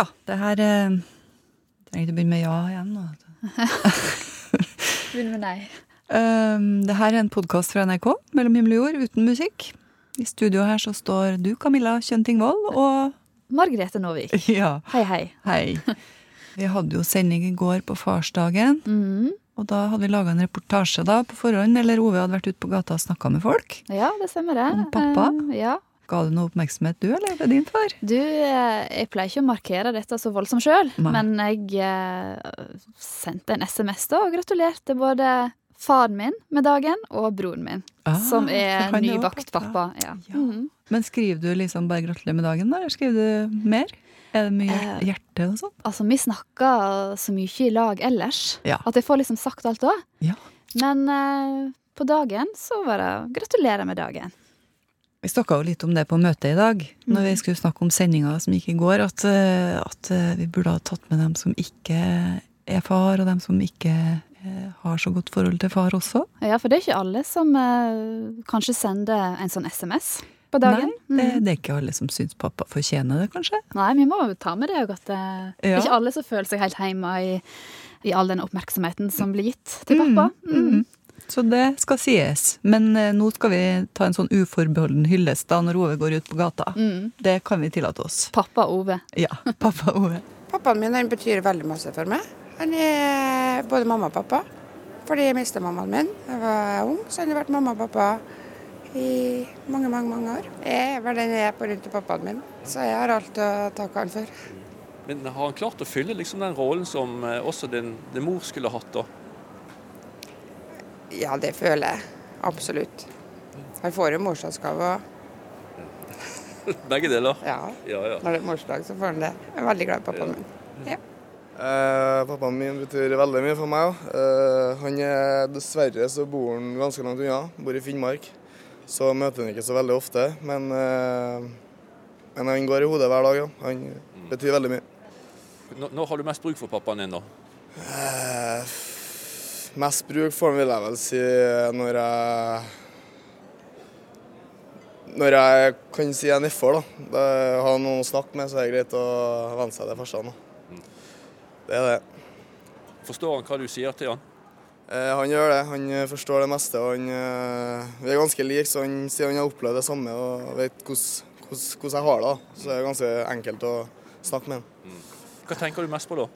ja. Det her eh, Trenger ikke begynne med ja igjen. nå. begynne med nei. Um, det her er en podkast fra NRK, Mellom himmel og jord, uten musikk. I studio her så står du, Camilla Kjøntingvold, og Margrethe Nåvik. ja, Hei, hei. hei. Vi hadde jo sending i går på farsdagen, Mhm. og da hadde vi laga en reportasje da på forhånd, eller Ove hadde vært ute på gata og snakka med folk. Ja, det stemmer det. Om pappa? Eh, ja. Ga du noe oppmerksomhet, du, eller det din far? Du, eh, jeg pleier ikke å markere dette så voldsomt sjøl, men jeg eh, sendte en SMS da og gratulerte både faren min med dagen og broren min, Ah, som er nybakt pappa. Ja. Ja. Mhm. Men skriver du liksom bare 'gratulerer med dagen', da, eller skriver du mer? Er det mye Eh, hjerte og sånn? Altså, vi snakker så mye i lag ellers Ja. at jeg får liksom sagt alt da. Ja. Men eh, på dagen så var det 'gratulerer med dagen'. Vi snakka jo litt om det på møtet i dag, når Mm. vi skulle snakke om sendinga som gikk i går, at, eh, at eh, vi burde ha tatt med dem som ikke er far, og dem som ikke eh, har så godt forhold til far også. Ja, for det er ikke alle som eh, kanskje sender en sånn SMS på dagen. Nei, det, Mhm. det er ikke alle som syns pappa fortjener det, kanskje. Nei, vi må ta med det òg at det Ja. ikke alle som føler seg helt hjemme i, i all den oppmerksomheten som blir gitt til Mm, pappa. mm. Så det skal sies. Men eh, nå skal vi ta en sånn uforbeholden hyllest da når Ove går ut på gata. Mm. Det kan vi tillate oss. Pappa Ove. Ja, pappa Ove. Pappaen min han betyr veldig masse for meg. Han er både mamma og pappa. Fordi jeg mistet mammaen min da jeg var ung, så han har vært mamma og pappa i mange, mange mange år. Jeg er vel den jeg er på rundt til pappaen min, så jeg har alt å takke han for. Men har han klart å fylle liksom den rollen som eh, også din, din mor skulle hatt? da? Ja, det føler jeg. Absolutt. Han får jo morsdagsgave og Begge deler? ja, Ja, ja. når det er morsdag, så får han det. Jeg er veldig glad i pappaen min. Eh, pappaen min betyr veldig mye for meg. òg. Eh, han er Dessverre så bor han ganske langt unna, bor i Finnmark. Så møter han ikke så veldig ofte. Men, eh, men han går i hodet hver dag. Ja. Han betyr veldig mye. Når, når har du mest bruk for pappaen din, da? Eh, mest bruk for han vil jeg vel si når jeg Når jeg kan si jeg er nedfor, da. da har noen å snakke med, så er det greit å venne seg til farsan. Det er det. Forstår han hva du sier til han? Eh, han gjør det. Han eh, forstår det meste. og han, eh, Vi er ganske like, så han sier han har opplevd det samme og vet hvordan, jeg har det. da. Så det er ganske enkelt å snakke med han. Hva tenker du mest på da?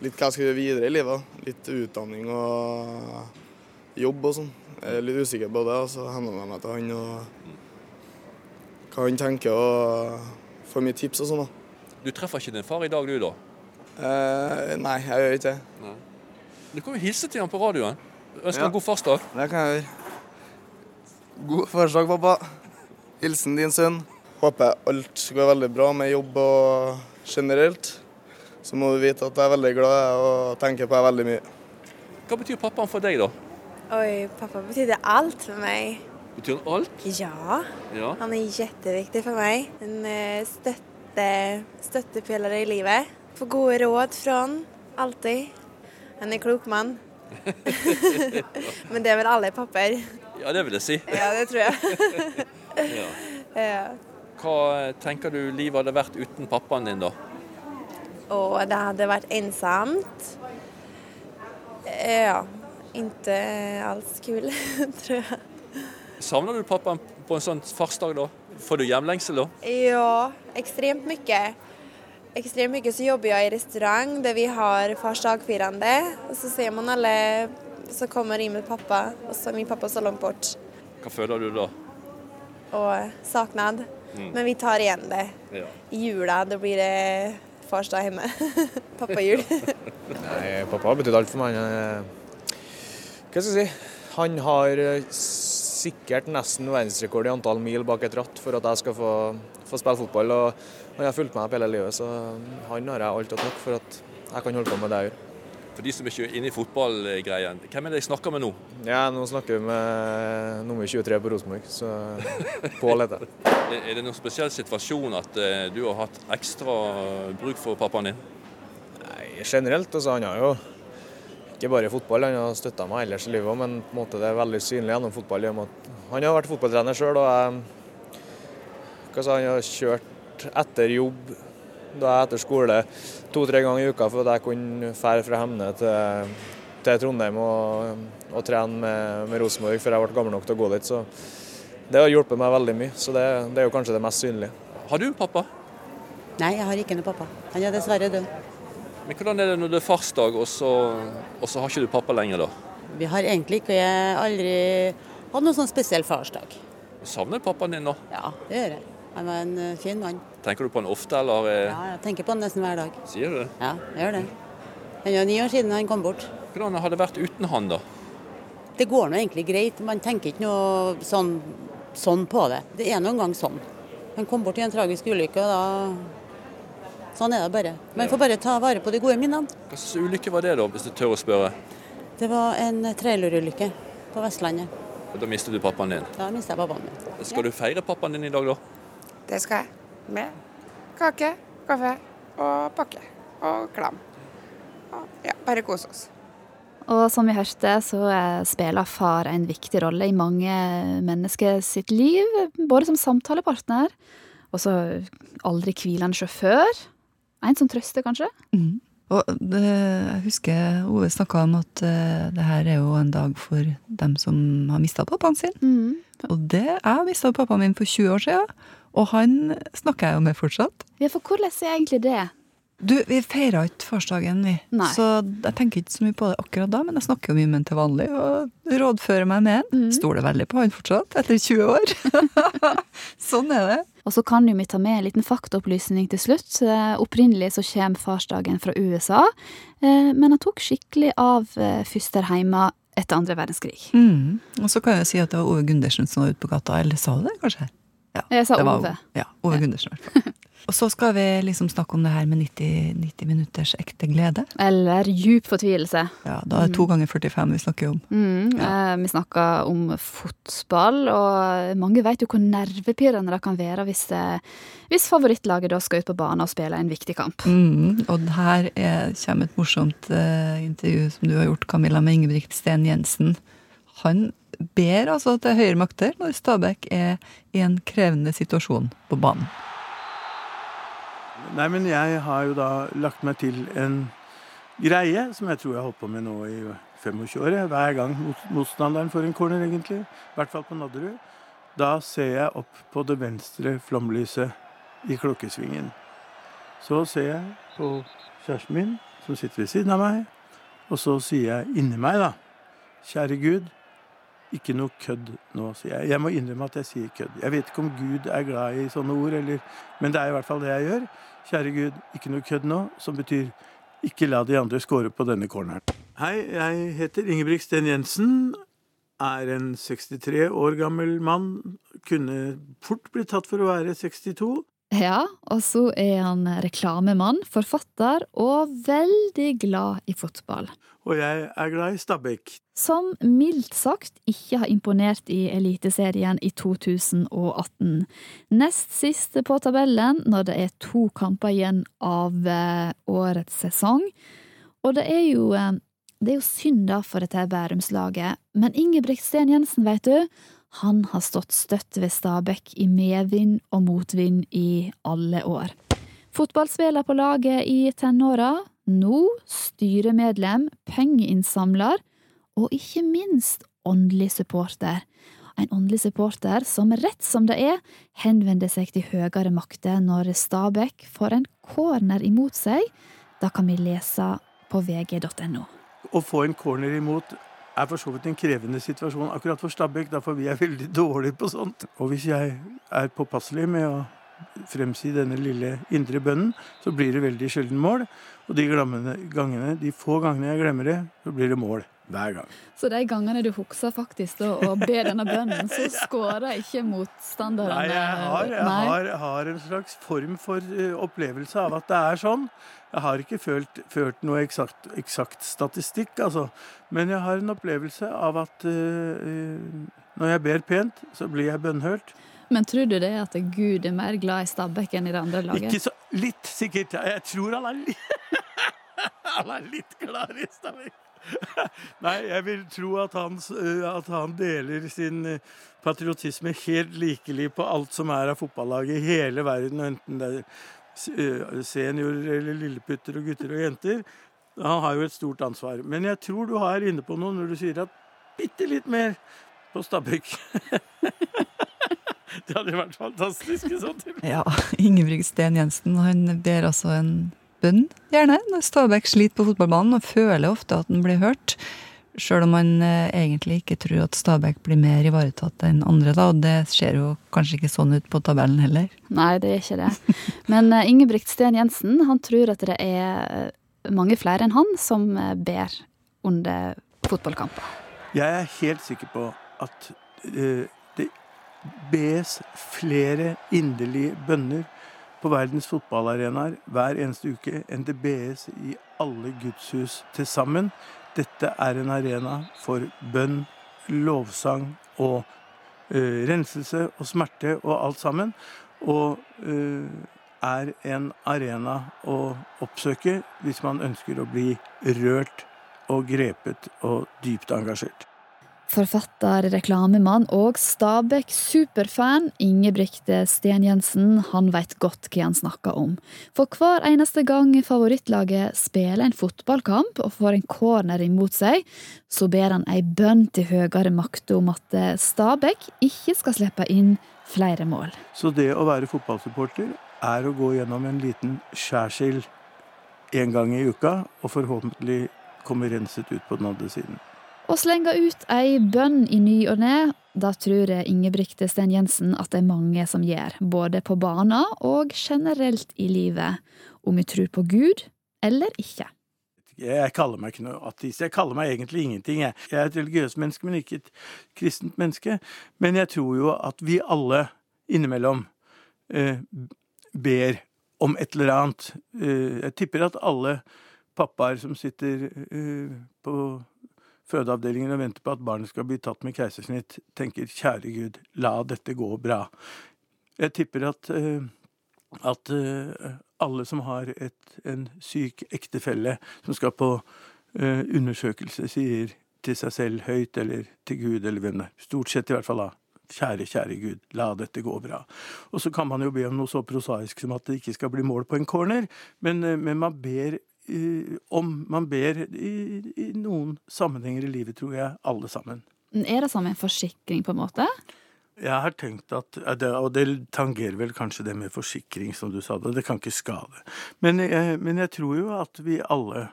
Litt hva jeg skal gjøre videre i livet. Litt utdanning og jobb og sånn. Jeg er litt usikker på det, og så henvender jeg meg til han og hva han tenker og får mye tips og sånn. da. Du treffer ikke din far i dag, du da? Eh, nei, jeg gjør ikke det. Du kan jo hilse til han på radioen. Ønsker Ja. han god farsdag. Det kan jeg gjøre. God farsdag, pappa. Hilsen din sønn. Håper alt går veldig bra med jobb og generelt. Så må du vite at jeg er veldig glad og tenker på deg veldig mye. Hva betyr pappaen for deg, da? Oi, pappa betydde alt for meg. Betyr han alt? Ja, Ja. han er kjempeviktig for meg. En støtte, støttepiller i livet. Får gode råd fra han, alltid. Han er klok mann. Men det er vel alle papper. Ja, det vil jeg si. Ja, det tror jeg. Ja. Ja. Hva eh, tenker du livet hadde vært uten pappaen din, da? Och det hadde vært ensamt. Eh, Ja, Ikke alls kul, tror jeg. Savner du pappaen på en sånn farsdag, da? Får du hjemlengsel da? Ja, ekstremt mye. Ekstremt mye så jobber jeg i restaurant der vi har fars Og så ser man alle som kommer inn med pappa og så er min pappa så langt bort Hva føler du da? och saknad. Men vi tar igjen det. Ja. I jula da blir det fars hjemme. Pappa Pappajul. Nei, pappa har betydd alt for meg. Hva skal jeg si? Han har eh, sikkert nesten verdensrekord i antall mil bak et ratt for at jeg skal få, få spille fotball. og Han har fulgt meg opp hele livet, så han har jeg alt å takke for at jeg kan holde på med det jeg gjør. For de som ikke er inne i fotballgreien, hvem er det jeg snakker med nå? Ja, nå snakker vi med nummer 23 på Rosenborg, så Pål heter. Er det noen spesiell situasjon at eh, du har hatt ekstra bruk for pappaen din? Nei, generelt, altså han har jo ikke bare i fotball, han har støtta meg ellers i livet òg, men på en måte det er veldig synlig gjennom fotball. Han har vært fotballtrener sjøl, og jeg hva sa han, har kjørt etter jobb Da jeg etter skole to-tre ganger i uka for at jeg kunne fære fra Hemne til, til Trondheim og, og trene med, med Rosenborg før jeg ble gammel nok til å gå dit. Så det har hjulpet meg veldig mye. Så det, det er jo kanskje det mest synlige. Har du pappa? Nei, jeg har ikke noen pappa. Han er dessverre død. Men hvordan er det når det er farsdag, og så, og så har ikke du pappa lenger, da? Vi har egentlig ikke jeg aldri hatt noen sånn spesiell farsdag. Savner pappaen din nå? Ja, det gjør jeg. Han var en eh, fin mann. Tenker du på han ofte, eller eh, Ja, jeg tenker på han nesten hver dag. sier du det? Ja, jeg gjør det. Det er ni år siden han kom bort. Hvordan har det vært uten han, da? Det går nå egentlig greit. Man tenker ikke noe sånn, sånn på det. Det er noen gang sånn. Han kom bort i en tragisk ulykke, og da Sånn er det bare. Man får bare ta vare på de gode minnene. Hva slags ulykke var det, da, hvis du tør å spørre? Det var en trailerulykke på Vestlandet. Da mistet du pappaen din. Da mistet jeg pappaen min. Skal du feire pappaen din i dag, da? Det skal jeg. Med kake, kaffe og pakke. Og klam. Og ja, bare kose oss. Og som vi hørte, så spiller far en viktig rolle i mange mennesker sitt liv. Både som samtalepartner, og så aldri hvilende sjåfør. En som trøster, kanskje? Mm. Og det, jeg husker Ove snakka om at uh, det her er jo en dag for dem som har mista pappaen sin. Mm. Og det, jeg mista pappaen min for 20 år siden, og han snakker jeg jo med fortsatt. Ja, for hvordan er egentlig det? Du, vi feira ikke farsdagen, vi. Nei. Så jeg tenker ikke så mye på det akkurat da, men jeg snakker jo mye med han til vanlig og rådfører meg med han. Mm. Stoler veldig på han fortsatt, etter 20 år. sånn er det. Og så kan jo vi ta med en liten faktaopplysning til slutt. Eh, Opprinnelig så kommer farsdagen fra USA, eh, men han tok skikkelig av eh, hjemme etter andre verdenskrig. Mm. Og så kan jeg si at det var Ove Gundersen som var ute på gata. Eller sa du det, kanskje? Ja, Jeg sa var Ove. Ja, Ove Gundersen i hvert fall. Og så skal vi liksom snakke om det her med 90, 90 minutters ekte glede. Eller djup fortvilelse. Ja, Da er det to ganger 45 vi snakker om. Mm, eh, vi snakker om fotball, og mange vet jo hvor nervepirrende det kan være hvis, eh, hvis favorittlaget da skal ut på banen og spille en viktig kamp. Mm, og her er, kommer et morsomt eh, intervju som du har gjort, Camilla, med Ingebrigt Sten Jensen. Han ber altså til høyere makter når Stabæk er i en krevende situasjon på banen. Nei, men jeg har jo da lagt meg til en greie som jeg tror jeg har holdt på med nå i 25 år. Hver gang motstanderen får en corner, egentlig. I hvert fall på Nadderud. Da ser jeg opp på det venstre flomlyset i klokkesvingen. Så ser jeg på kjæresten min, som sitter ved siden av meg, og så sier jeg inni meg, da Kjære Gud, ikke noe kødd nå, sier jeg. Jeg må innrømme at jeg sier kødd. Jeg vet ikke om Gud er glad i sånne ord, eller, men det er i hvert fall det jeg gjør. Kjære Gud, ikke noe kødd nå, som betyr ikke la de andre score på denne corneren. Hei, jeg heter Ingebrigt Sten Jensen. Er en 63 år gammel mann. Kunne fort blitt tatt for å være 62. Ja, og så er han reklamemann, forfatter og veldig glad i fotball. Og jeg er glad i Stabæk. Som mildt sagt ikke har imponert i Eliteserien i 2018. Nest siste på tabellen når det er to kamper igjen av eh, årets sesong. Og det er jo, eh, det er jo synd da for dette Bærumslaget, men Ingebrigt Sten Jensen, vet du, han har stått støtt ved Stabæk i medvind og motvind i alle år. Fotballspiller på laget i tenåra, nå styremedlem, pengeinnsamler og ikke minst åndelig supporter. En åndelig supporter som rett som det er henvender seg til høyere makter når Stabæk får en corner imot seg. Da kan vi lese på vg.no. Å få en corner imot er for så vidt en krevende situasjon akkurat for Stabæk, derfor vi er veldig dårlige på sånt. Og hvis jeg er påpasselig med å fremsi denne lille indre bønnen, så blir det veldig sjelden mål. Og de gangene, de få gangene jeg glemmer det, så blir det mål hver gang. Så de gangene du husker faktisk da, å be denne bønnen, så skårer ikke motstanderne Nei, jeg har, jeg har, har en slags form for eh, opplevelse av at det er sånn. Jeg har ikke følt, ført noe eksakt, eksakt statistikk, altså. Men jeg har en opplevelse av at eh, eh, når jeg ber pent, så blir jeg bønnhørt. Men tror du det at Gud er mer glad i Stabæk enn i det andre laget? Ikke så Litt, sikkert. Jeg tror han er litt Han er litt glad i Stabæk. Nei, jeg vil tro at han, øh, at han deler sin øh, patriotisme helt likelig på alt som er av fotballaget i hele verden, enten det er eh, seniorer eller lilleputter og gutter og jenter. Han har jo et stort ansvar. Men jeg tror du har inne på noe når du sier at bitte litt mer på Stabæk. det hadde vært fantastisk i så tilfelle. Ja, Ingebrigt Sten Jensen han ber altså en bønn, gjerne, når Stabæk sliter på fotballbanen, og føler ofte at han blir hørt. Sjøl om man eh, egentlig ikke tror at Stabæk blir mer ivaretatt enn andre, da. Og det ser jo kanskje ikke sånn ut på tabellen heller. Nei, det er ikke det. Men uh, Ingebrigt Sten Jensen han tror at det er eh, mange flere enn han som ber under fotballkamper. Jeg er helt sikker på at det bes flere inderlige bønner på verdens fotballarenaer hver eneste uke bes i alle gudshus til sammen. Dette er en arena for bønn, lovsang og uh, renselse og smerte og alt sammen. Og uh, er en arena å oppsøke hvis man ønsker å bli rørt og grepet og dypt engasjert. Forfatter, reklamemann og Stabæk superfan Ingebrigte Sten Jensen, han vet godt hva han snakker om. For hver eneste gang favorittlaget spiller en fotballkamp og får en corner imot seg, så ber han ei bønn til høyere makter om at Stabæk ikke skal slippe inn flere mål. Så det å være fotballsupporter er å gå gjennom en liten skjærsild en gang i uka, og forhåpentlig komme renset ut på den andre siden. Å slenge ut ei bønn i ny og ne, da tror jeg Ingebrigte Sten Jensen at det er mange som gjør, både på banen og generelt i livet, om vi tror på Gud eller ikke. Jeg kaller meg ikke noe ateist. Jeg kaller meg egentlig ingenting. Jeg, jeg er et religiøst menneske, men ikke et kristent menneske. Men jeg tror jo at vi alle innimellom eh, ber om et eller annet. Eh, jeg tipper at alle pappaer som sitter eh, på fødeavdelingen og venter på at barnet skal bli tatt med keisersnitt, tenker kjære Gud, la dette gå bra. Jeg tipper at, uh, at uh, alle som har et, en syk ektefelle som skal på uh, undersøkelse, sier til seg selv høyt eller til Gud eller hvem det er. Stort sett i hvert fall da. Kjære, kjære Gud, la dette gå bra. Og så kan man jo be om noe så prosaisk som at det ikke skal bli mål på en corner, men, men man ber om man ber i, i, noen sammenhenger i livet, tror jeg, alle sammen. Er det som en forsikring, på en måte? Jeg har tenkt at, Og det tangerer vel kanskje det med forsikring, som du sa. Det, det kan ikke skade. Men, men jeg tror jo at vi alle,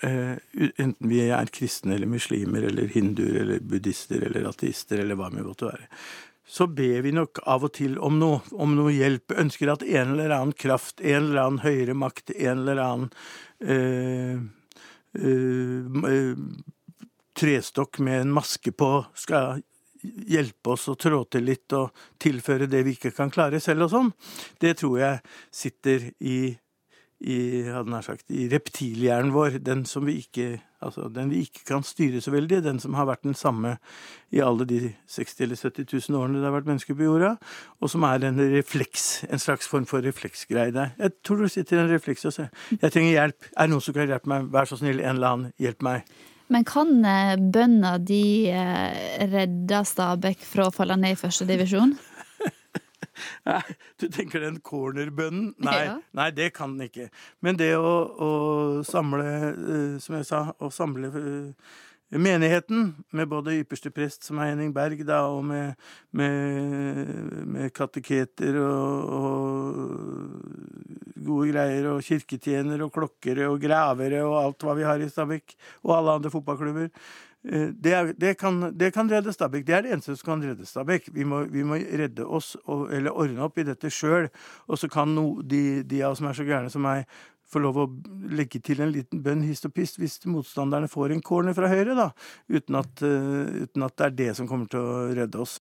enten vi er kristne eller muslimer eller hinduer eller buddhister eller ateister eller hva vi måtte være, så ber vi nok av og til om noe, om noe hjelp. Ønsker at en eller annen kraft, en eller annen høyere makt, en eller annen øh, øh, trestokk med en maske på skal hjelpe oss å trå til litt og tilføre det vi ikke kan klare selv og sånn. Det tror jeg sitter i, i, sagt, i reptilhjernen vår, den som vi ikke Altså den vi ikke kan styre så veldig, den som har vært den samme i alle de 60 eller 70 000 årene det har vært mennesker på jorda, og som er en refleks, en slags form for refleksgreie der. Jeg tror du sitter i en refleks og ser. 'jeg trenger hjelp', er det noen som kan hjelpe meg, vær så snill, en eller annen, hjelp meg. Men kan eh, de eh, redde Stabæk fra å falle ned i første divisjon? Nei, du tenker den cornerbønnen? Nei, ja. nei, det kan den ikke. Men det å, å samle, uh, som jeg sa, å samle uh, menigheten, med både ypperste prest, som er Henning Berg, da, og med, med, med kateketer og, og, gode greier, og kirketjenere og klokkere og gravere og alt hva vi har i Stabekk, og alle andre fotballklubber. Eh, det, er, det, kan, det, kan, redde Stabæk. Det er det eneste som kan redde Stabæk. Vi må, vi må redde oss, og, eller ordne opp i dette sjøl. Og så kan no, de, de, av oss som er så gærne som meg, få lov å legge til en liten bønn hist og pist hvis motstanderne får en corner fra høyre, da. Uten at, uh, uten at det er det som kommer til å redde oss.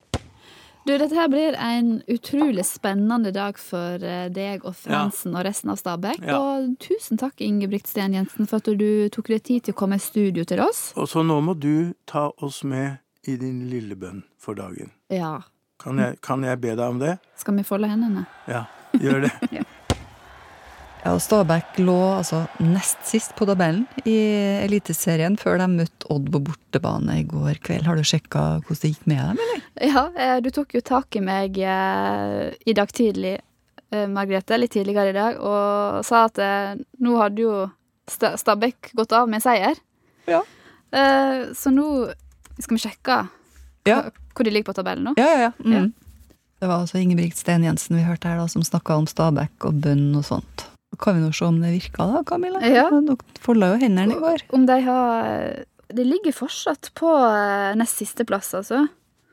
Du, dette her blir en utrolig spennende dag for eh, deg og Fransen ja. og resten av Stabæk. Ja. Og tusen takk, Ingebrigt Sten Jensen, for at du tok deg tid til å komme i studio til oss. Og så nå må du ta oss med i din lille bønn for dagen. Ja. Kan jeg, kan jeg be deg om det? Skal vi folde hendene? Ja, gjør det. ja. Ja, Stabæk lå altså nest sist på tabellen i Eliteserien før de møtte Odd på bortebane i går kveld. Har du sjekka hvordan det gikk med dem, eller? Ja, eh, du tok jo tak i meg eh, i dag tidlig eh, Margrethe, litt tidligere i dag, og sa at nå hadde jo Stabæk gått av med seier. Ja. Eh, så nå skal vi sjekke Ja. hvor de ligger på tabellen nå. Ja, ja, ja. Mm. Ja. Det var altså Ingebrigt Sten Jensen vi hørte her, da, som snakka om Stabæk og bønn og sånt. Kan vi nå se om det virka, da, Camilla? Ja. Dere folda jo hendene i går. Om de har De ligger fortsatt på eh, nest siste plass, altså.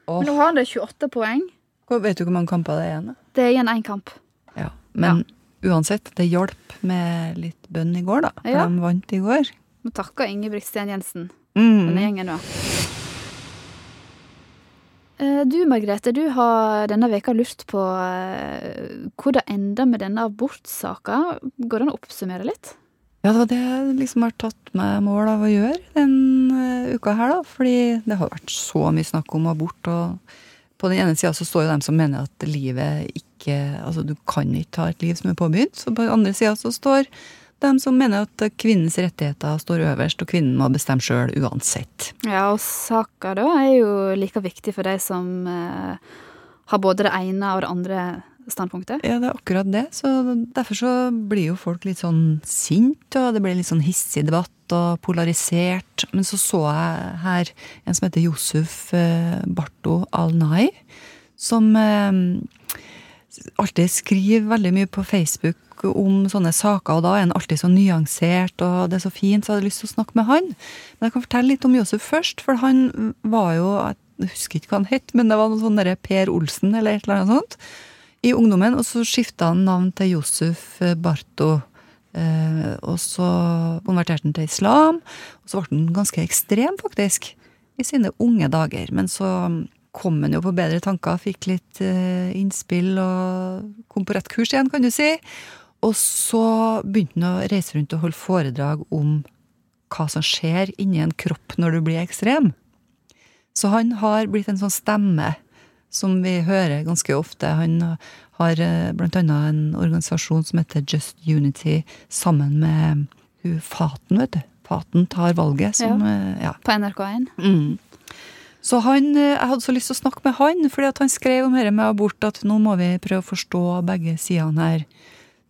Oh. Men nå har de 28 poeng. Hvor- Vet du hvor mange kamper det er igjen? Det er igjen én kamp. Ja. Men uansett, det hjalp med litt bønn i går, da. For Ja. de vant i går. Må takke Ingebrigt Sten Jensen, denne Mm. gjengen, da. Eh, Du, Margrethe, du har denne veka lurt på eh, hvor det enda med denne abortsaka. Går det an å oppsummere litt? Ja, det var det jeg liksom har tatt meg mål av å gjøre den uka her, da. Fordi det har vært så mye snakk om abort, og på den ene sida så står jo dem som mener at livet ikke Altså, du kan ikke ta et liv som er påbegynt. Så på den andre sida så står dem som mener at kvinnens rettigheter står øverst, og kvinnen må bestemme sjøl uansett. Ja, og saka da er jo like viktig for de som eh, har både det ene og det andre standpunktet. Ja, det er akkurat det. Så derfor så blir jo folk litt sånn sint, og det blir litt sånn hissig debatt og polarisert. Men så så jeg her en som heter Josef eh, Barto Al-Nai, som eh, alltid skriver veldig mye på Facebook om sånne saker, og da er han alltid så nyansert, og det er så fint, så jeg hadde lyst til å snakke med han. Men jeg kan fortelle litt om Josef først, for han var jo Jeg husker ikke hva han het, men det var noe sånn Per Olsen, eller et eller annet sånt i ungdommen, og så skifta han navn til Josef Barto. Eh, og så konverterte han til islam, og så ble han ganske ekstrem, faktisk, i sine unge dager. Men så kom han jo på bedre tanker, fikk litt eh, innspill og kom på rett kurs igjen, kan du si. Og så begynte han å reise rundt og holde foredrag om hva som skjer inni en kropp når du blir ekstrem. Så han har blitt en sånn stemme som vi hører ganske ofte. Han har eh, blant annet en organisasjon som heter Just Unity, sammen med hun Faten, vet du. Faten tar valget, som ja, ja. På NRK1. Mm. Så han, eh, jeg hadde så lyst til å snakke med han, fordi at han skrev om dette med abort, at nå må vi prøve å forstå begge sidene her.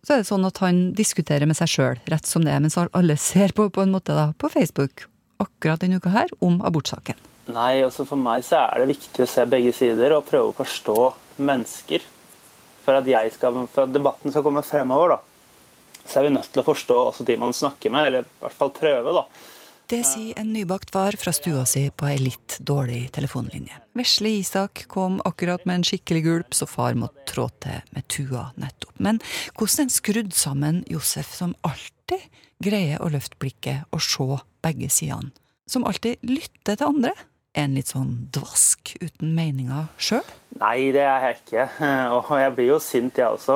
Så er det sånn at han diskuterer med seg sjøl, rett som det er, mens alle ser på på en måte da, på Facebook akkurat denne uka her om abortsaken. Nei, altså for meg så er det viktig å se begge sider og prøve å forstå mennesker. For at, skal, for at debatten skal komme fremover, da, så er vi nødt til å forstå også de man snakker med, eller i hvert fall prøve, da. Det sier en nybakt far fra stua si på ei litt dårlig telefonlinje. Vesle Isak kom akkurat med en skikkelig gulp, så far måtte trå til med tua nettopp. Men hvordan en skrudd sammen Josef, som alltid greier å løfte blikket og se begge sidene. Som alltid lytter til andre. En litt sånn dvask uten meninger sjøl. Nei, det er jeg ikke. Og jeg blir jo sint, jeg også.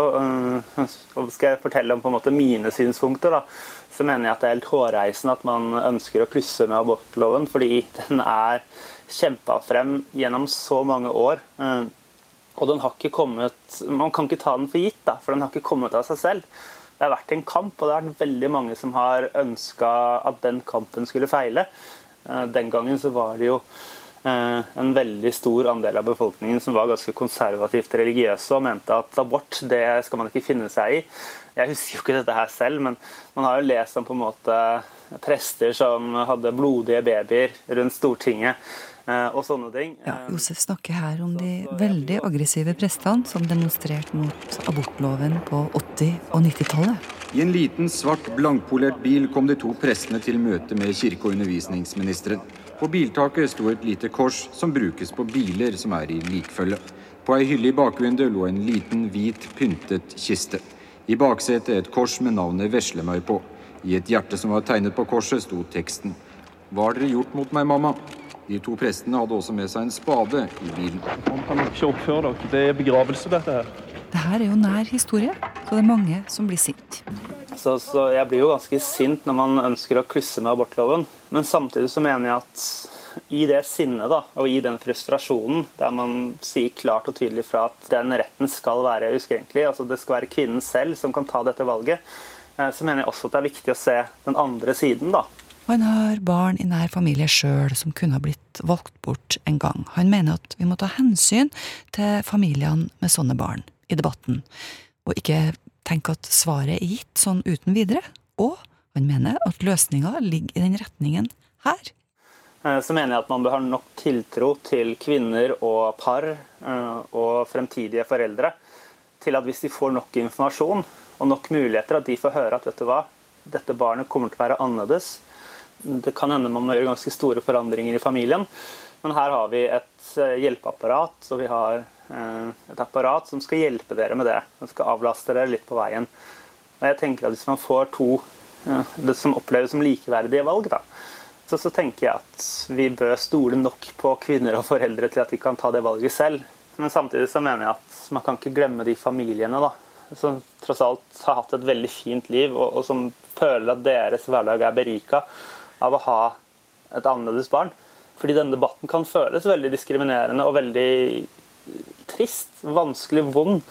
Og skal jeg fortelle om på en måte mine synspunkter, da, så mener jeg at det er helt hårreisende at man ønsker å klusse med abortloven, fordi den er kjempa frem gjennom så mange år. Og den har ikke kommet Man kan ikke ta den for gitt, da, for den har ikke kommet av seg selv. Det har vært en kamp, og det har vært veldig mange som har ønska at den kampen skulle feile. Den gangen så var det jo en veldig stor andel av befolkningen som var ganske konservativt religiøse og mente at abort det skal man ikke finne seg i. Jeg husker jo ikke dette her selv, men man har jo lest om på en måte prester som hadde blodige babyer rundt Stortinget og sånne ting. Ja, Josef snakker her om de veldig aggressive prestene som demonstrerte mot abortloven på 80- og 90-tallet. I en liten, svart, blankpolert bil kom de to prestene til møte med kirke- og undervisningsministeren. På biltaket sto et lite kors som brukes på biler som er i likfølge. På ei hylle i bakvinduet lå en liten, hvit, pyntet kiste. I baksetet et kors med navnet Veslemøy på. I et hjerte som var tegnet på korset, sto teksten Hva har dere gjort mot meg, mamma? De to prestene hadde også med seg en spade i bilen. Man kan ikke oppføre dere. Det er begravelse, dette her. Det her er jo nær historie, så det er mange som blir sint. Så, så jeg blir jo ganske sint når man ønsker å klusse med abortloven. Men samtidig så mener jeg at i det sinnet da, og i den frustrasjonen, der man sier klart og tydelig fra at den retten skal være uskrenkelig, altså det skal være kvinnen selv som kan ta dette valget, så mener jeg også at det er viktig å se den andre siden. da. Han har barn i nær familie sjøl som kunne ha blitt valgt bort en gang. Han mener at vi må ta hensyn til familiene med sånne barn i debatten. og ikke tenke at svaret er gitt sånn uten videre. Og han mener at løsninga ligger i den retningen her. Eh, så mener jeg at man bør ha nok tiltro til kvinner og par eh, og fremtidige foreldre til at hvis de får nok informasjon og nok muligheter, at de får høre at vet du hva, dette barnet kommer til å være annerledes. Det kan hende man må gjøre ganske store forandringer i familien, men her har vi et eh, hjelpeapparat og vi har et apparat som skal hjelpe dere med det. Som skal avlaste dere litt på veien. Og jeg tenker at Hvis man får to det som oppleves som likeverdige valg, da, så, så tenker jeg at vi bør stole nok på kvinner og foreldre til at de kan ta det valget selv. Men samtidig så mener jeg at man kan ikke glemme de familiene da, som tross alt har hatt et veldig fint liv, og, og som føler at deres hverdag er berika av å ha et annerledes barn. Fordi denne debatten kan føles veldig diskriminerende og veldig trist, vanskelig, vond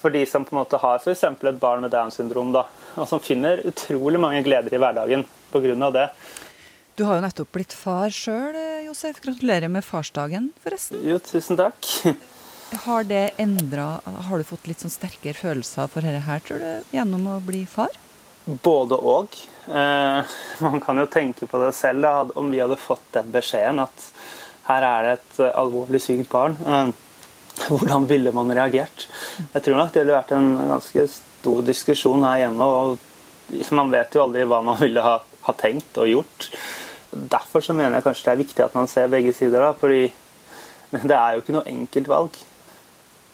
for de som på en måte har f.eks. et barn med Downs syndrom, da, og som finner utrolig mange gleder i hverdagen pga. det. Du har jo nettopp blitt far sjøl, Josef. Gratulerer med farsdagen, forresten. Jo, tusen takk. Har det endra Har du fått litt sånn sterkere følelser for dette her, tror du, gjennom å bli far? Både og. Eh, man kan jo tenke på det selv, da, om vi hadde fått den beskjeden at her er det et alvorlig sykt barn. Eh, hvordan ville man reagert? Jeg tror nok det ville vært en ganske stor diskusjon her hjemme. og Man vet jo aldri hva man ville ha, ha tenkt og gjort. Derfor så mener jeg kanskje det er viktig at man ser begge sider. da, fordi det er jo ikke noe enkelt valg.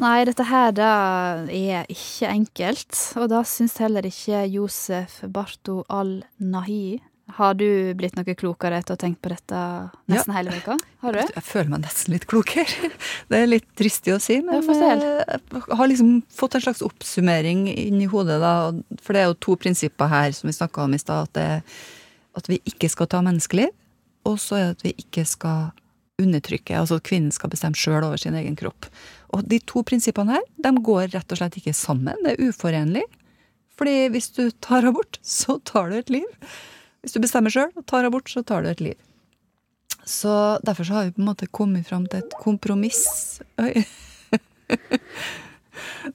Nei, dette her da er ikke enkelt, og da syns heller ikke Josef Barto al-Nahi. Har du blitt noe klokere etter å ha tenkt på dette nesten ja. hele uka? Har du? Jeg føler meg nesten litt klokere. Det er litt dristig å si, men jeg har liksom fått en slags oppsummering inni hodet, da. For det er jo to prinsipper her som vi snakka om i stad. At, at vi ikke skal ta menneskeliv, og så er det at vi ikke skal undertrykke. Altså at kvinnen skal bestemme sjøl over sin egen kropp. Og de to prinsippene her, de går rett og slett ikke sammen. Det er uforenlig. Fordi hvis du tar abort, så tar du et liv. Hvis du bestemmer sjøl og tar abort, så tar du et liv. Så derfor så har vi på en måte kommet fram til et kompromiss Oi.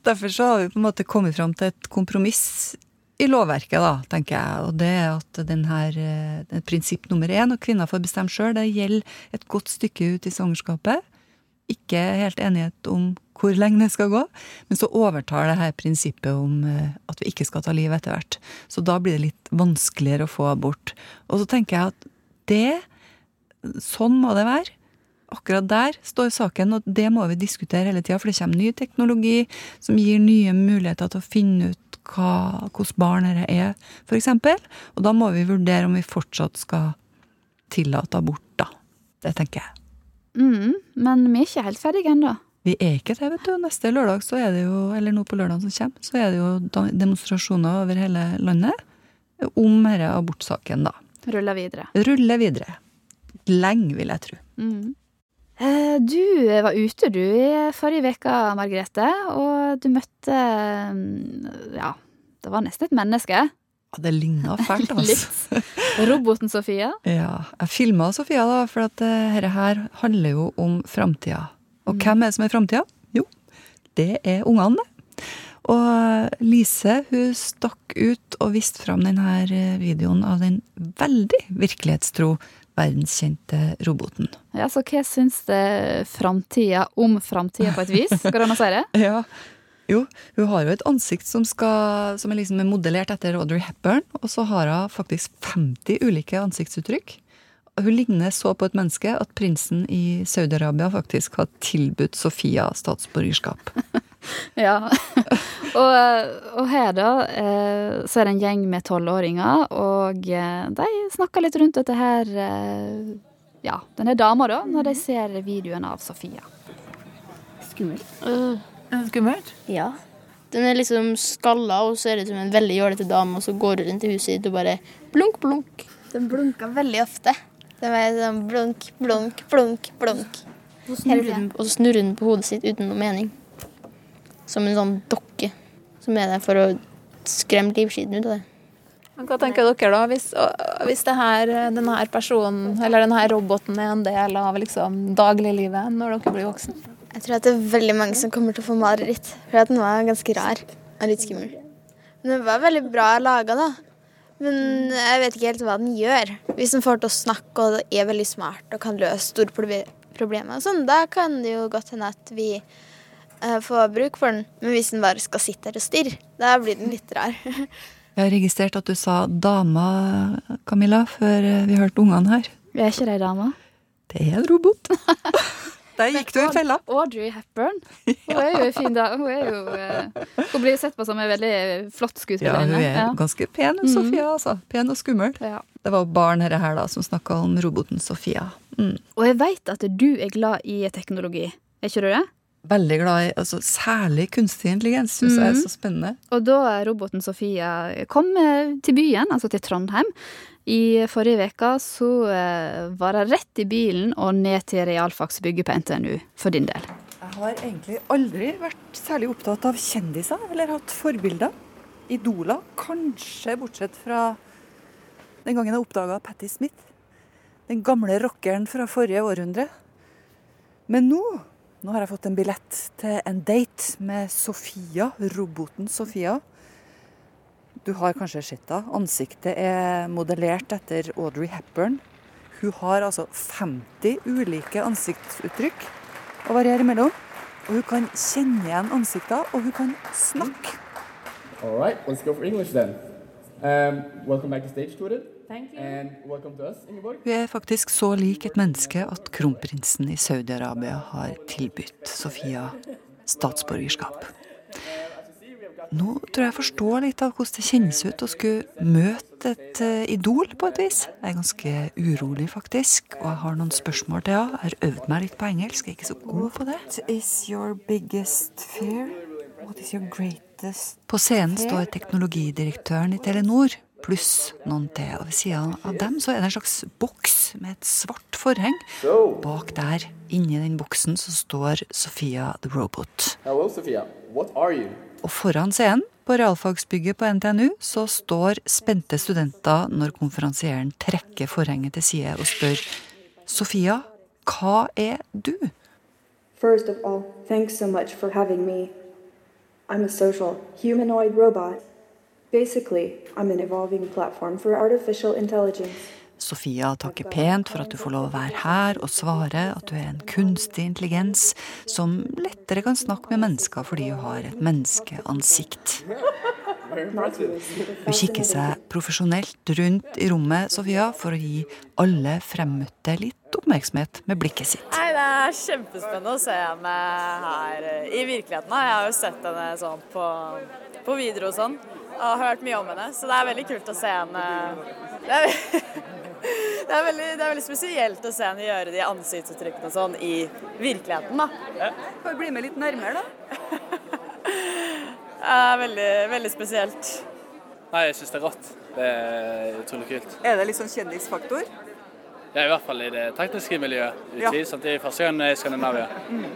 Derfor så har vi på en måte kommet fram til et kompromiss i lovverket, da, tenker jeg. Og det er at den her, den prinsipp nummer én, og kvinner får bestemme sjøl, det gjelder et godt stykke ut i svangerskapet. Ikke helt enighet om hvor lenge det skal gå, men så overtar det her prinsippet om eh, at vi ikke skal ta liv etter hvert. Så da blir det litt vanskeligere å få abort. Og så tenker jeg at det Sånn må det være. Akkurat der står saken, og det må vi diskutere hele tida, for det kommer ny teknologi som gir nye muligheter til å finne ut hva, hvordan barn dette er, f.eks. Og da må vi vurdere om vi fortsatt skal tillate abort, da. Det tenker jeg. Mm, men vi er ikke helt ferdige ennå. Vi er ikke det, vet du. Neste lørdag, så er det jo, eller nå på lørdag som kommer, så er det jo demonstrasjoner over hele landet om denne abortsaken, da. Ruller videre. Ruller videre. Lenge, vil jeg tro. Mm. Eh, du var ute, du, i forrige uke, Margrethe, og du møtte mm, Ja, det var nesten et menneske. Ja, det ligna fælt, altså. Roboten Sofia? Ja. Jeg filma Sofia, da, for at dette her handler jo om framtida. Og hvem er det som er framtida? Jo, det er ungene, det. Og Lise hun stakk ut og viste fram denne videoen av den veldig virkelighetstro verdenskjente roboten. Ja, Så hva syns det framtida om framtida, på et vis? Går det an å si det? ja. Jo, hun har jo et ansikt som, skal, som er liksom modellert etter Audrey Hepburn, og så har hun faktisk 50 ulike ansiktsuttrykk hun ligner så på et menneske at prinsen i Saudi-Arabia faktisk har tilbudt Sofia statsborgerskap. ja. og, og, her, da, eh, så er det en gjeng med tolvåringer, og eh, de snakker litt rundt dette her eh, Ja, denne dama, da, når de ser videoen av Sofia. Skummelt. Uh, skummelt? Ja. Den er liksom skalla og ser ut som en veldig jålete dame, og så går du rundt i huset ditt og bare blunk, blunk. Den blunker veldig ofte. Det var sånn blunk, blunk, blunk, blunk. Og så snurrer den på hodet sitt uten noe mening. Som en sånn dokke som er der for å skremme livskiten ut av det. Hva tenker dere da, hvis, hvis her, denne personen, eller denne roboten er en del av liksom, dagliglivet når dere blir voksen? Jeg tror at det er veldig mange som kommer til å få mareritt, for at den var ganske rar. og litt skummel. Men den var veldig bra laga, da. Men jeg vet ikke helt hva den gjør. Hvis den får til å snakke og er veldig smart og kan løse store problemer, og sånn, da kan det jo godt hende at vi eh, får bruk for den. Men hvis den bare skal sitte her og stirre, da blir den litt rar. Jeg har registrert at du sa dama, Camilla, før eh, vi hørte ungene her. Er ikke det ei dame? Det er en robot. Der gikk du i fella. Audrey Hepburn. Hun er jo en fin dame. Hun er jo uh, Hun blir sett på som en veldig flott Ja, hun er ganske pen, hun, Mhm. Sofia. altså. Pen og skummel. Det var barn her, her da, som snakka om roboten Sofia. Mm. Og jeg veit at du er glad i teknologi. Er ikke du det? Veldig glad i altså, Særlig kunstig intelligens syns jeg er Mhm. så spennende. Og da roboten Sofia kom eh, til byen, altså til Trondheim, i forrige uke, så eh, var det rett i bilen og ned til realfagsbygget på NTNU, for din del. Jeg har egentlig aldri vært særlig opptatt av kjendiser eller hatt forbilder. Idoler, kanskje bortsett fra den gangen jeg oppdaga Patti Smith. Den gamle rockeren fra forrige århundre. Men nå, nå har jeg fått en billett til en date med Sofia, roboten Sofia. Du har kanskje sett henne. Ansiktet er modellert etter Audrey Hepburn. Hun har altså 50 ulike ansiktsuttrykk å variere mellom. Og hun kan kjenne igjen ansikter, og hun kan snakke. All right, let's go for English then. Um, welcome back to stage, student. Thank you. And welcome to us, Ingeborg. Hun er faktisk så lik et menneske at kronprinsen i Saudi-Arabia har tilbudt Sofia statsborgerskap. Nå tror jeg jeg forstår litt av hvordan det kjennes ut å skulle møte et eh, idol på et vis. Jeg er ganske urolig, faktisk, og jeg har noen spørsmål til henne. Jeg har øvd meg litt på engelsk, jeg er ikke så god på det. What is your biggest fear? What is your greatest På scenen står teknologidirektøren i Telenor pluss noen til. Og ved siden av dem så er det en slags boks med et svart forheng. Bak der, inni den boksen, så står Sofia the Robot. Hello, Sophia. What are you? Og foran scenen, på realfagsbygget på NTNU, så står spente studenter når konferansieren trekker forhenget til side og spør Sofia, hva er du? First of all, thanks so much for having me. I'm a social humanoid robot. Basically, I'm an evolving platform for artificial intelligence. Sofia takker pent for at du får lov å være her, og svarer at du er en kunstig intelligens som lettere kan snakke med mennesker fordi hun har et menneskeansikt. Hun kikker seg profesjonelt rundt i rommet, Sofia, for å gi alle fremmøtte litt oppmerksomhet med blikket sitt. Nei, Det er kjempespennende å se henne her i virkeligheten. Jeg har jo sett henne sånn på, på videre og sånn, og hørt mye om henne. Så det er veldig kult å se henne Det er, det er, veldig, det er veldig spesielt å se henne gjøre de ansiktsuttrykkene sånn i virkeligheten, da. Får bli med litt nærmere, da. Det er veldig, veldig spesielt. Nei, jeg syns det er rått. Det er utrolig kult. Er det litt sånn kjendisfaktor? Er i hvert fall i det tekniske miljøet. Ja. Utvilsomt. Det er første gang i Skandinavia.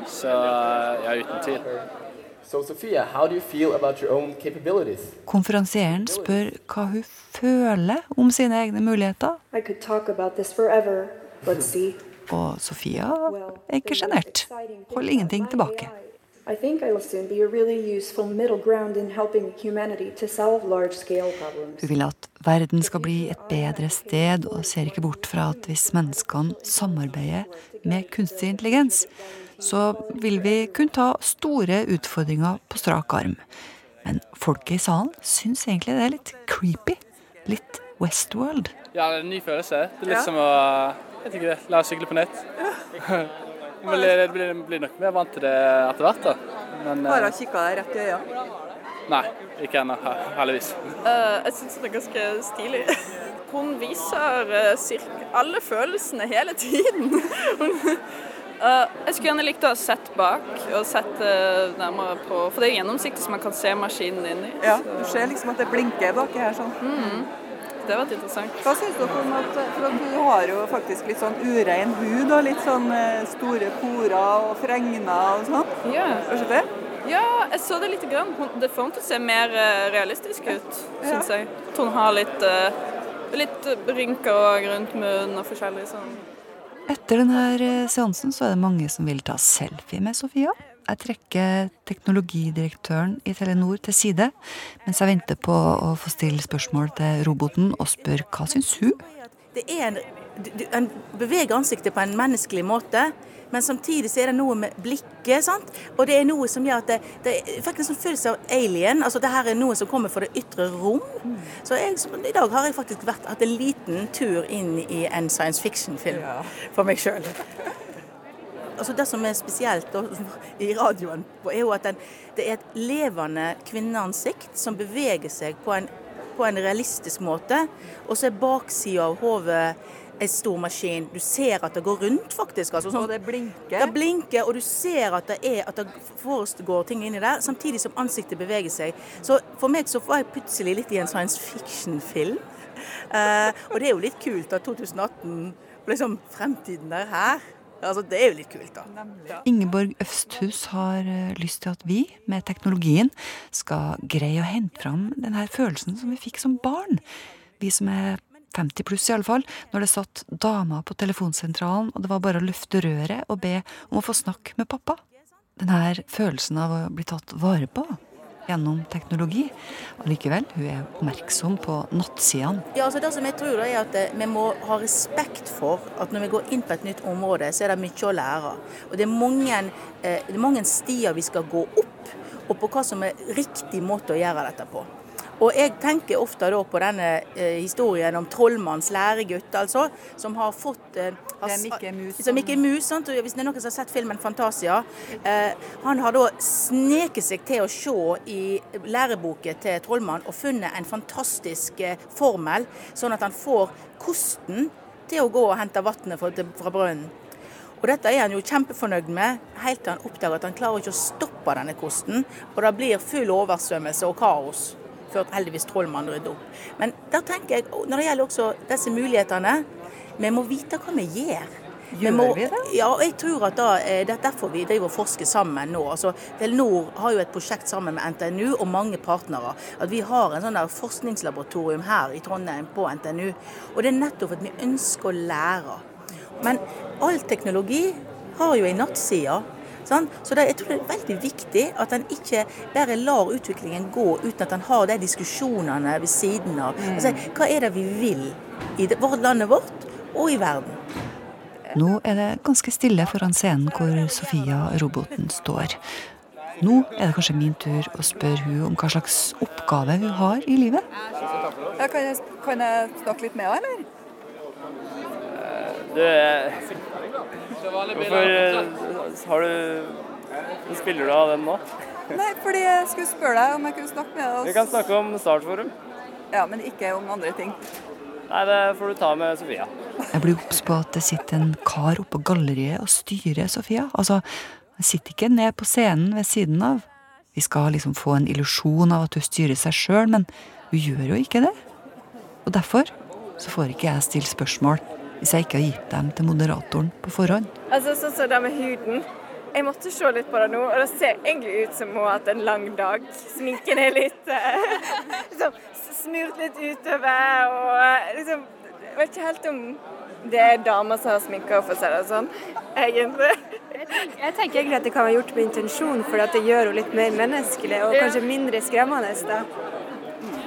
Så ja, uten tvil. So, Sophia, how do you feel about your own capabilities? Konferansieren spør hva hun føler om sine egne muligheter, I could talk about this forever. Og Sofia er ikke sjenert. Holder ingenting tilbake. I think I will soon be a really useful middle ground in helping humanity to solve large scale problems. Hun vil at verden skal bli et bedre sted, og ser ikke bort fra at hvis menneskene samarbeider med kunstig intelligens, så vil vi kunne ta store utfordringer på strak arm. Men folket i salen syns egentlig det er litt creepy. Litt Westworld. Ja, det er en ny følelse. Det er litt Ja. som å jeg tenker ikke det, la oss sykle på nett. Men det blir, blir nok mer vant til det etter hvert, da. Men eh, Bare kikka deg rett i øya. nei, ikke ennå, heldigvis. Uh, jeg syns det er ganske stilig. Hun viser uh, cirka alle følelsene hele tiden. Hun, eh, jeg skulle gjerne likt å ha sett bak og sett uh, nærmere på For det er gjennomsiktig, så man kan se maskinen inni. Ja, du ser liksom at det blinker baki her sånn. Mm. Det har vært interessant. Hva syns dere om at For at du har jo faktisk litt sånn urein hud og litt sånn eh, store porer og fregner og sånn. Ja. Har du det? Ja, jeg så det lite grann. Det får henne til å se mer realistisk ut, syns jeg. At hun har litt, uh, litt rynker rundt munnen og forskjellig sånn. Etter denne seansen så er det mange som vil ta selfie med Sofia. jeg trekker teknologidirektøren i Telenor til side mens jeg venter på å få stille spørsmål til roboten og spør hva syns hun? Det er en, en beveger ansiktet på en menneskelig måte. Men samtidig så er det noe med blikket. sant? Og det er noe som gjør at det, det er faktisk en følelse av alien. altså det her er noe som kommer fra det ytre rom. Så jeg, I dag har jeg faktisk vært, hatt en liten tur inn i en science fiction-film ja. for meg sjøl. Altså det som er spesielt i radioen, er jo at den, det er et levende kvinneansikt som beveger seg på en, på en realistisk måte. Og så er baksida av hodet en stor maskin. Du ser at det går rundt, faktisk. Altså, sånn, og det blinker? Det blinker, og du ser at det, er, at det foregår ting inni der, samtidig som ansiktet beveger seg. Så for meg så var jeg plutselig litt i en science fiction-film. Uh, og det er jo litt kult at 2018 liksom fremtiden er her. Altså, Det er jo litt kult, da. Ingeborg Øfsthus har eh, lyst til at vi, med teknologien, skal greie å hente fram denne følelsen som vi fikk som barn. Vi som er 50 pluss iallfall, når det satt damer på telefonsentralen, og det var bare å løfte røret og be om å få snakke med pappa. Denne følelsen av å bli tatt vare på gjennom teknologi. Allikevel, hun er oppmerksom på nattsidene. Ja, altså det som jeg tror er at eh, Vi må ha respekt for at når vi går inn på et nytt område, så er det mye å lære. Og Det er mange, eh, det er mange stier vi skal gå opp, og på hva som er riktig måte å gjøre dette på. Og jeg tenker ofte da på denne eh, historien om trollmannens læregutt, altså, som har fått eh, har, Mikke Mus. Som Mikke Mus, sant? Hvis det er noen som har sett filmen 'Fantasia'. Eh, han har da sneket seg til å se i læreboken til trollmannen og funnet en fantastisk eh, formel, sånn at han får kosten til å gå og hente vannet fra, fra brønnen. Og Dette er han jo kjempefornøyd med, helt til han oppdager at han klarer ikke å stoppe denne kosten. Og det blir full oversvømmelse og kaos før heldigvis trollmannen rydder opp. Men da tenker jeg, når det gjelder også disse mulighetene, vi må vite hva vi gjør. Gjør må, vi det? Ja, jeg tror at da, eh, Det er derfor vi driver og forsker sammen nå. Altså, Telenor har jo et prosjekt sammen med NTNU og mange partnere. At Vi har en sånn der forskningslaboratorium her i Trondheim på NTNU. Og Det er nettopp at vi ønsker å lære. Men all teknologi har jo en nattside. Sånn? Så det, jeg tror det er veldig viktig at en ikke bare lar utviklingen gå uten at en har de diskusjonene ved siden av. Mm. Altså, hva er det vi vil i det, landet vårt og i verden? Nå er det ganske stille foran scenen hvor Sofia, roboten, står. Nå er det kanskje min tur å spørre hun om hva slags oppgave hun har i livet. Ja, kan, jeg, kan, jeg, snakke litt med henne, eller? Du, Hvorfor eh, har du Spiller du av den nå? Nei, fordi jeg skulle spørre deg om jeg kunne snakke med deg. Vi kan snakke om Startforum. Ja, men ikke om andre ting. Nei, det får du ta med Sofia. Jeg blir obs på at det sitter en kar oppå galleriet og styrer Sofia. Altså, han sitter ikke ned på scenen ved siden av. Vi skal liksom få en illusjon av at hun styrer seg sjøl, men hun gjør jo ikke det. Og derfor så får ikke jeg stille spørsmål hvis jeg ikke har gitt dem til moderatoren på forhånd. Altså Sånn som det med huden. Jeg måtte se litt på det nå, og det ser egentlig ut som hun har hatt en lang dag. Sminken er litt eh, liksom, smurt litt utover, og eh, liksom Jeg vet ikke helt om det er damer som har sminka, for å si det sånn, egentlig. Jeg tenker egentlig at det kan være gjort med intensjon, for det gjør henne litt mer menneskelig og kanskje mindre skremmende. da.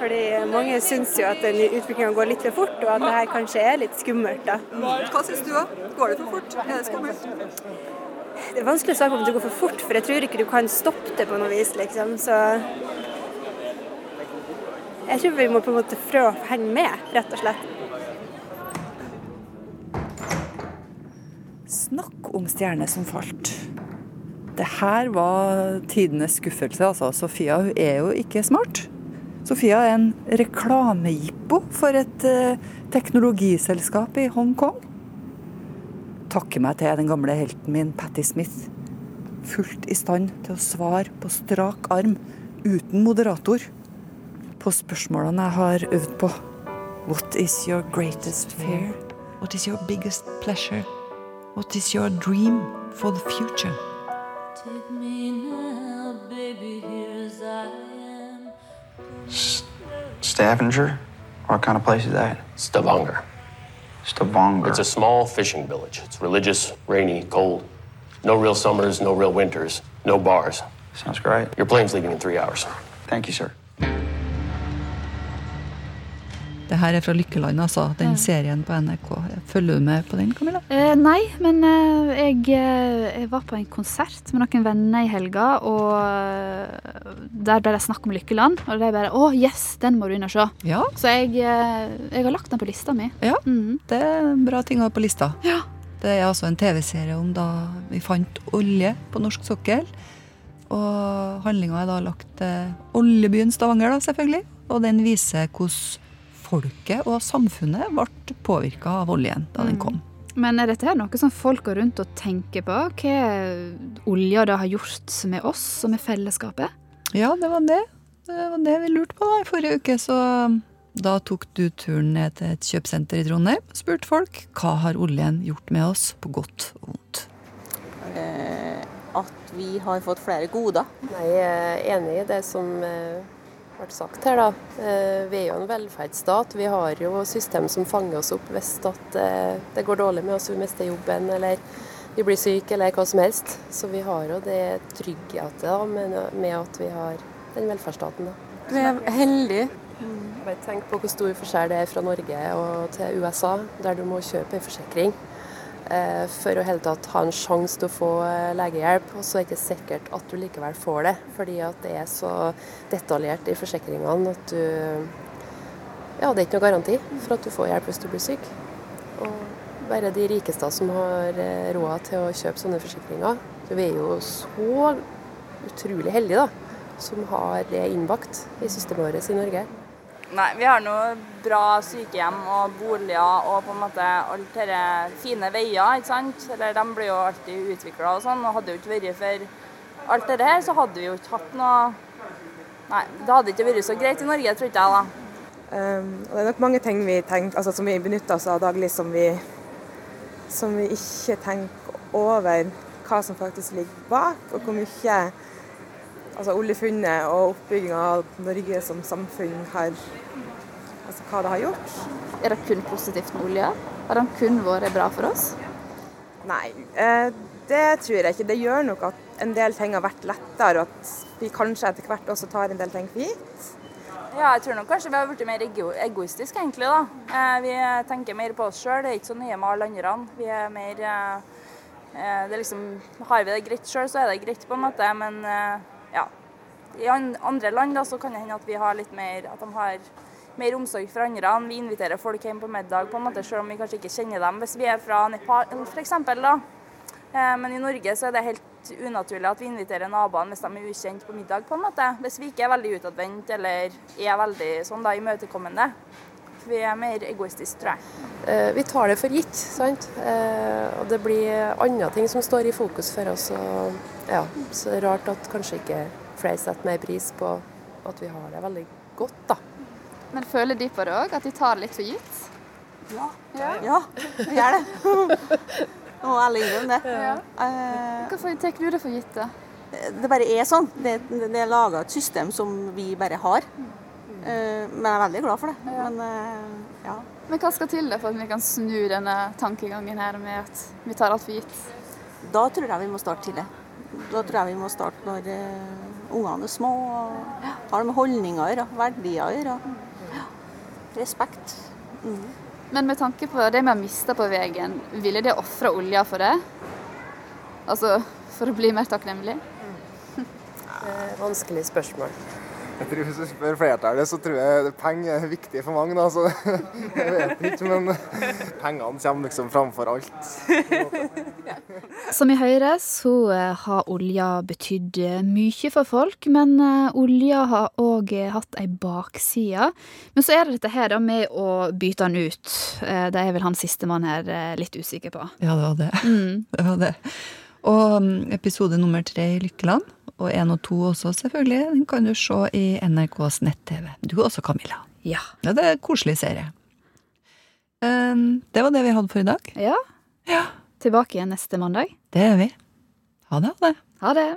Fordi mange syns jo at den utviklinga går litt for fort, og at det her kanskje er litt skummelt. da. Hva syns du, da? Går det for fort? Er det skummelt? Det er vanskelig å snakke om det går for fort, for jeg tror ikke du kan stoppe det på noe vis, liksom. Så jeg tror vi må på en måte prøve å henge med, rett og slett. Snakk om stjerner som falt. Det her var tidenes skuffelse, altså. Sofia hun er jo ikke smart. Sofia er en reklamejippo for et uh, teknologiselskap i Hongkong. Takker meg til den gamle helten min, Patti Smith. Fullt i stand til å svare på strak arm, uten moderator, på spørsmålene jeg har øvd på. What is your greatest fear? What is your biggest pleasure? What is your dream for the future? Stavanger? What kind of place is that? Stavanger. Stavanger. It's a small fishing village. It's religious, rainy, cold. No real summers, no real winters. No bars. Sounds great. Your plane's leaving in three hours. Thank you, sir. Det her er fra Lykkeland, altså. Den serien på NRK. Følger du med på den, Camilla? Eh, nei, men eh, jeg, eh, jeg var på en konsert med noen venner i helga, og eh, der ble det snakk om Lykkeland. Og de bare 'Å, yes, den må du inn og se'. Ja. Så jeg, eh, jeg har lagt den på lista mi. Ja, Mhm. det er bra ting å ha på lista. Ja. Det er altså en TV-serie om da vi fant olje på norsk sokkel. Og handlinga er da lagt til oljebyen Stavanger, da, selvfølgelig. Og den viser hvordan folket og samfunnet ble påvirka av oljen da den Mm. kom. Men er dette her noe som folk går rundt og tenker på? Hva olja da har gjort med oss og med fellesskapet? Ja, det var det. Det var det vi lurte på da i forrige uke. Så da tok du turen ned til et kjøpesenter i Trondheim og spurte folk hva har oljen gjort med oss, på godt og vondt. Eh, at vi har fått flere goder. Jeg er enig i det som ble sagt her. da. Eh, Vi er jo en velferdsstat. Vi har jo system som fanger oss opp hvis eh, det går dårlig med oss, vi mister jobben eller vi blir syke eller hva som helst. Så vi har jo det tryggheten da, med, med at vi har den velferdsstaten. da. Vi er heldige. Bare tenk på hvor stor forskjell det er fra Norge og til USA, der du må kjøpe en forsikring for å hele tatt ha en sjanse til å få eh, legehjelp. Og så er det ikke sikkert at du likevel får det, fordi at det er så detaljert i forsikringene at du Ja, det er ikke noe garanti for at du får hjelp hvis du blir syk. Og bare de rikeste som har eh, råd til å kjøpe sånne forsikringer. Vi er jo så utrolig heldige, da, som har det innbakt i systemet vårt i Norge. Nei, vi har nå bra sykehjem og boliger og på en måte alt dette fine veier, ikke sant. Eller de blir jo alltid utvikla og sånn. Og hadde det jo ikke vært for alt dette her, så hadde vi jo ikke hatt noe Nei, det hadde ikke vært så greit i Norge, tror ikke jeg, da. Um, det er nok mange ting vi tenker, altså, som vi benytter oss av daglig som vi, som vi ikke tenker over hva som faktisk ligger bak, og hvor mye altså, oljefunnet og oppbygginga av Norge som samfunn har Altså hva det har gjort. Er det kun positivt med olje? Har den kun vært bra for oss? Nei, eh, det tror jeg ikke. Det gjør nok at en del ting har vært lettere, og at vi kanskje etter hvert også tar en del ting for gitt. Ja, jeg tror nok kanskje vi har blitt mer ego egoistiske, egentlig. da. Eh, vi tenker mer på oss sjøl. Det er ikke så nye med alle andre. Vi er mer eh, det er liksom, Har vi det greit sjøl, så er det greit, på en måte. Men ja. I andre land da, så kan det hende at vi har litt mer At de har mer omsorg for andre. Vi inviterer folk hjem på middag, på en måte, selv om vi kanskje ikke kjenner dem. Hvis vi er fra Nepal f.eks. da. Eh, Men i Norge så er det helt unaturlig at vi inviterer naboene hvis de er ukjent på middag. på en måte. Hvis vi ikke er veldig utadvendt eller er veldig sånn da, imøtekommende. Vi er mer egoistiske, tror jeg. Eh, Vi tar det for gitt, sant. Eh, Og det blir andre ting som står i fokus for oss. Og ja, så det er rart at kanskje ikke flere setter mer pris på at vi har det veldig godt, da. Men føler de på det òg, at de tar det litt for gitt? Ja. Ja, vi gjør det. Nå må ærlig innrømme det. Ja. Eh, Hvorfor tar du det for gitt, da? Det bare er sånn. Det, det er laga et system som vi bare har. Eh, Men jeg er veldig glad for det. Men eh, ja. Men hva skal til det for at vi kan snu denne tankegangen her med at vi tar alt for gitt? Da tror jeg vi må starte tidlig. Da tror jeg vi må starte når uh, ungene er små og har det med holdninger og verdier å gjøre. Respekt. Mm. Men med tanke på det vi har mista på veien, ville de ofra olja for det? Altså for å bli mer takknemlig? Eh, Vanskelig spørsmål. Jeg tror Hvis du spør flertallet, så tror jeg penger er viktig for mange. Da, så jeg vet ikke, men pengene kommer liksom framfor alt. Som vi hører, så eh, har olja betydd eh, mye for folk, men eh, olja har òg hatt ei bakside. Men så er det dette her da med å bytte den ut. Det er vel han sistemann her litt usikker på. Ja, det var det. Mm. det, var det. Og mm, episode nummer tre i Lykkeland, og én og to også, selvfølgelig, den kan du se i NRKs nett-TV. Du også, Camilla. Ja. ja. Det er en koselig serie. Um, det var det vi hadde for i dag. Ja. Tilbake igjen neste mandag. Det er vi. Ha det, ha det. Ha det.